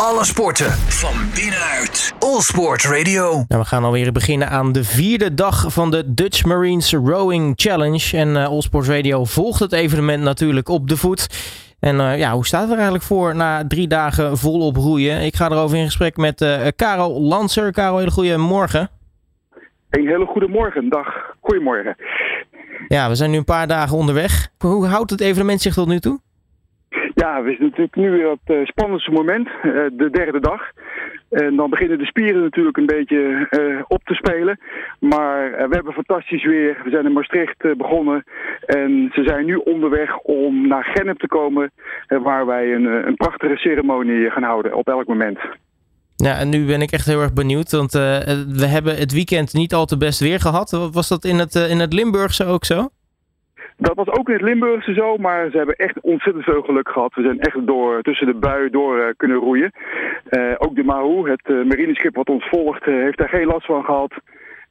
Alle sporten van binnenuit. All Sport Radio. Nou, we gaan alweer beginnen aan de vierde dag van de Dutch Marines Rowing Challenge. En uh, All Sports Radio volgt het evenement natuurlijk op de voet. En uh, ja, hoe staat het er eigenlijk voor na drie dagen volop roeien? Ik ga erover in gesprek met uh, Karel Lanser. Karel, hele goede morgen. Een hele goede morgen, dag. Goedemorgen. Ja, we zijn nu een paar dagen onderweg. Hoe houdt het evenement zich tot nu toe? Ja, we zitten natuurlijk nu weer op het uh, spannendste moment, uh, de derde dag. En dan beginnen de spieren natuurlijk een beetje uh, op te spelen. Maar we hebben fantastisch weer. We zijn in Maastricht begonnen. En ze zijn nu onderweg om naar Gennep te komen. waar wij een, een prachtige ceremonie gaan houden op elk moment. Ja, en nu ben ik echt heel erg benieuwd. Want we hebben het weekend niet al te best weer gehad. Was dat in het, in het Limburgse ook zo? Dat was ook in het Limburgse zo, maar ze hebben echt ontzettend veel geluk gehad. We zijn echt door, tussen de buien door uh, kunnen roeien. Uh, ook de Mahu, het uh, marineschip wat ons volgt, heeft daar geen last van gehad.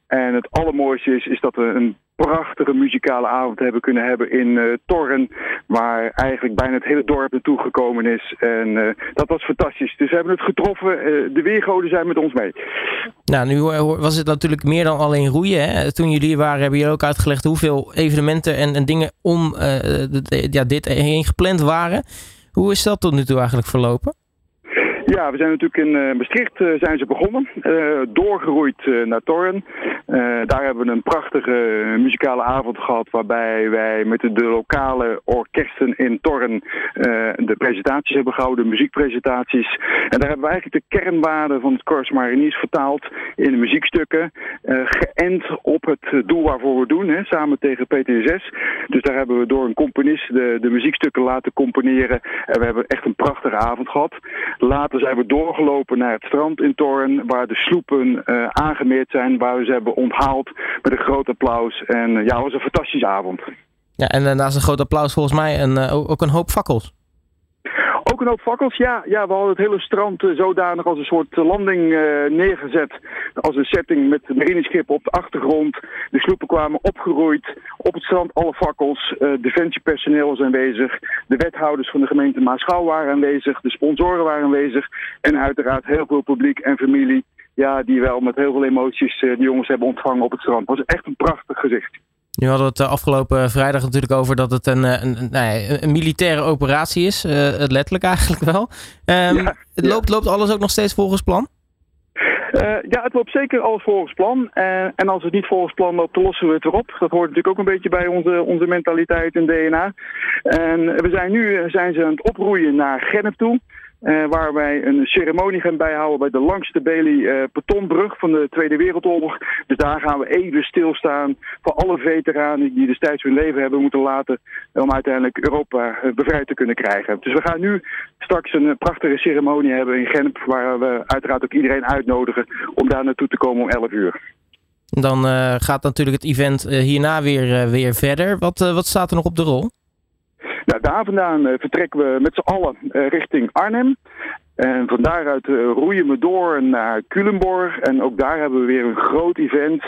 En het allermooiste is, is dat we een prachtige muzikale avond hebben kunnen hebben in uh, Torren. Waar eigenlijk bijna het hele dorp naartoe gekomen is. En uh, dat was fantastisch. Dus we hebben het getroffen. Uh, de weergoden zijn met ons mee. Nou, nu was het natuurlijk meer dan alleen roeien. Hè? Toen jullie waren, hebben jullie ook uitgelegd hoeveel evenementen en, en dingen om ja, dit heen gepland waren. Hoe is dat tot nu toe eigenlijk verlopen? Ja, we zijn natuurlijk in uh, Maastricht uh, zijn ze begonnen. Uh, doorgeroeid naar Torren. daar hebben we een prachtige muzikale avond gehad waarbij wij met de, lokale orkesten in Torren de presentaties hebben gehouden, de muziekpresentaties. En daar hebben we eigenlijk de kernwaarden van het Corps Mariniers vertaald in muziekstukken. geënt op het doel waarvoor we doen, samen tegen PTSS. Dus daar hebben we door een componist de, de muziekstukken laten componeren. En we hebben echt een prachtige avond gehad. Later zijn we doorgelopen naar het strand in Torren, waar de sloepen uh, aangemeerd zijn, waar we ze hebben onthaald met een groot applaus. En uh, ja, het was een fantastische avond. Ja, en uh, naast een groot applaus volgens mij een, ook een hoop fakkels. Ook een hoop ja. ja we hadden het hele strand uh, zodanig als een soort landing uh, neergezet. Als een setting met marineschepen op de achtergrond. De sloepen kwamen opgeroeid. Op het strand alle fakkels. Defensiepersoneel was aanwezig. De wethouders van de gemeente Maaschouw waren aanwezig. De sponsoren waren aanwezig. En uiteraard heel veel publiek en familie. Ja, die wel met heel veel emoties de jongens hebben ontvangen op het strand. Het was echt een prachtig gezicht. Nu hadden we het afgelopen vrijdag natuurlijk over dat het een, een, een, nou een militaire operatie is. Uh, letterlijk eigenlijk wel. Um, ja, ja. Loopt, loopt alles ook nog steeds volgens plan? Uh, ja, het loopt zeker alles volgens plan. Uh, en als het niet volgens plan loopt, dan lossen we het erop. Dat hoort natuurlijk ook een beetje bij onze, onze mentaliteit en DNA. En we zijn nu zijn ze aan het oproeien naar Gennep toe. Uh, waar wij een ceremonie gaan bijhouden bij de langste Bailey uh, Petonbrug van de Tweede Wereldoorlog. Dus daar gaan we even stilstaan voor alle veteranen die destijds hun leven hebben moeten laten om uiteindelijk Europa uh, bevrijd te kunnen krijgen. Dus we gaan nu straks een prachtige ceremonie hebben in Genep waar we uiteraard ook iedereen uitnodigen om daar naartoe te komen om 11 uur. Dan gaat natuurlijk het event hierna weer, weer verder. Wat, wat staat er nog op de rol? Nou, daar vandaan uh, vertrekken we met z'n allen uh, richting Arnhem. En van daaruit uh, roeien we door naar Culemborg. En ook daar hebben we weer een groot event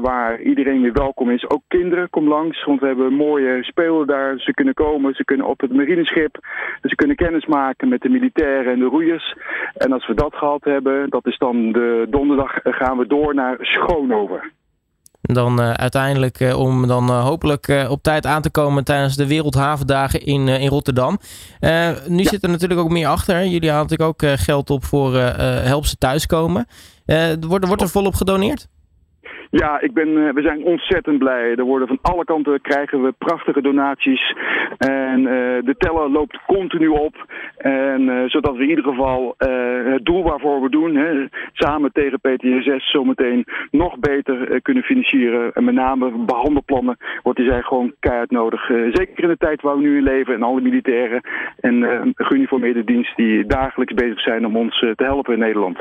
waar iedereen weer welkom is. Ook kinderen, kom langs, want we hebben mooie spelen daar. Ze kunnen komen, ze kunnen op het marineschip. Ze kunnen kennis maken met de militairen en de roeiers. En als we dat gehad hebben, dat is dan de donderdag, gaan we door naar Schoonover. Dan uh, uiteindelijk uh, om dan uh, hopelijk op tijd aan te komen tijdens de Wereldhavendagen in, in Rotterdam. nu ja. zit er natuurlijk ook meer achter. Jullie halen natuurlijk ook geld op voor Help ze thuiskomen. wordt, wordt er volop gedoneerd? Ja, ik ben, uh, we zijn ontzettend blij. Er worden van alle kanten krijgen we prachtige donaties. En uh, de teller loopt continu op. En uh, zodat we in ieder geval het doel waarvoor we doen, hè, samen tegen PTSS zometeen nog beter kunnen financieren. En met name behandelplannen, want die zijn gewoon keihard nodig. zeker in de tijd waar we nu in leven en alle militairen en geuniformeerde dienst die dagelijks bezig zijn om ons te helpen in Nederland.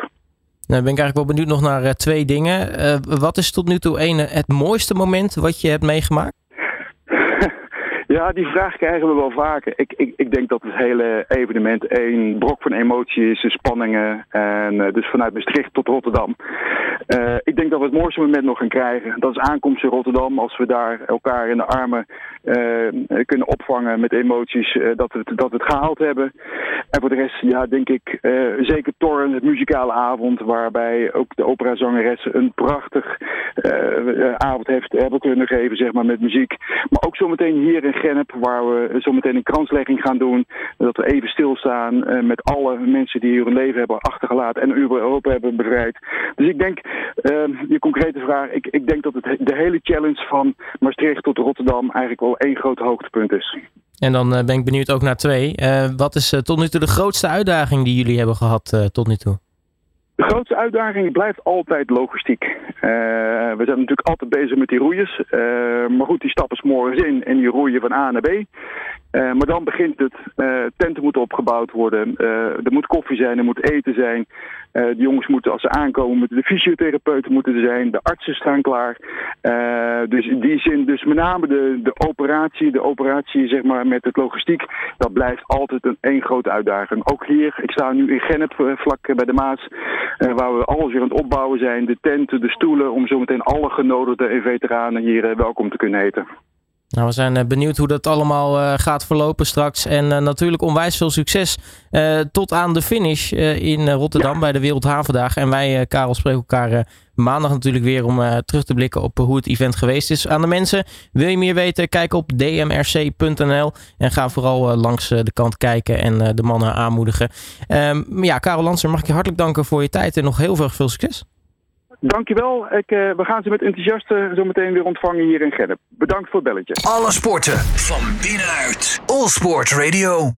Nou, ben ik eigenlijk wel benieuwd nog naar uh, twee dingen. Uh, wat is tot nu toe een, het mooiste moment wat je hebt meegemaakt? Ja, die vraag krijgen we wel vaker. Ik, ik, ik denk dat het hele evenement één brok van emotie is, spanningen. En uh, dus vanuit Maastricht tot Rotterdam. ik denk dat we het mooiste moment nog gaan krijgen. Dat is aankomst in Rotterdam. Als we daar elkaar in de armen kunnen opvangen met emoties dat, we het, dat we het gehaald hebben. En voor de rest, ja, denk ik zeker Torren, het muzikale avond. Waarbij ook de operazangeres een prachtig avond heeft hebben kunnen geven, zeg maar, met muziek. Maar ook zometeen hier in Gennep, waar we zometeen een kranslegging gaan doen. Dat we even stilstaan uh, met alle mensen die hun leven hebben achtergelaten en Europa hebben bevrijd. Dus ik denk, uh, je concrete vraag, ik, ik denk dat het de hele challenge van Maastricht tot Rotterdam eigenlijk wel één groot hoogtepunt is. En dan uh, ben ik benieuwd ook naar twee. Wat is tot nu toe de grootste uitdaging die jullie hebben gehad tot nu toe? De grootste uitdaging blijft altijd logistiek. Uh, we zijn natuurlijk altijd bezig met die roeiers. Uh, maar goed, die stappen s morgens in en die roeien van A naar B. Uh, maar dan begint het. tenten moeten opgebouwd worden. er moet koffie zijn, er moet eten zijn. de jongens moeten, als ze aankomen, moeten de fysiotherapeuten moeten er zijn. De artsen staan klaar. dus in die zin, dus met name de, de operatie, de operatie zeg maar met het logistiek, dat blijft altijd een één grote uitdaging. Ook hier, ik sta nu in Gennep, vlak bij de Maas. Waar we alles weer aan het opbouwen zijn. De tenten, de stoelen, om zometeen alle genodigden en veteranen hier welkom te kunnen heten. Nou, we zijn benieuwd hoe dat allemaal uh, gaat verlopen straks. En natuurlijk onwijs veel succes tot aan de finish in Rotterdam ja. bij de Wereldhavendagen. En wij, Karel, spreken elkaar maandag natuurlijk weer om terug te blikken op hoe het event geweest is. Aan de mensen, wil je meer weten? Kijk op dmrc.nl en ga vooral langs de kant kijken en de mannen aanmoedigen. Um, ja, Karel Lanser, mag ik je hartelijk danken voor je tijd en nog heel veel, veel succes. Dankjewel. Ik, uh, we gaan ze met enthousiaste zo meteen weer ontvangen hier in Gennep. Bedankt voor het belletje. Alle sporten van binnenuit. All Sport Radio.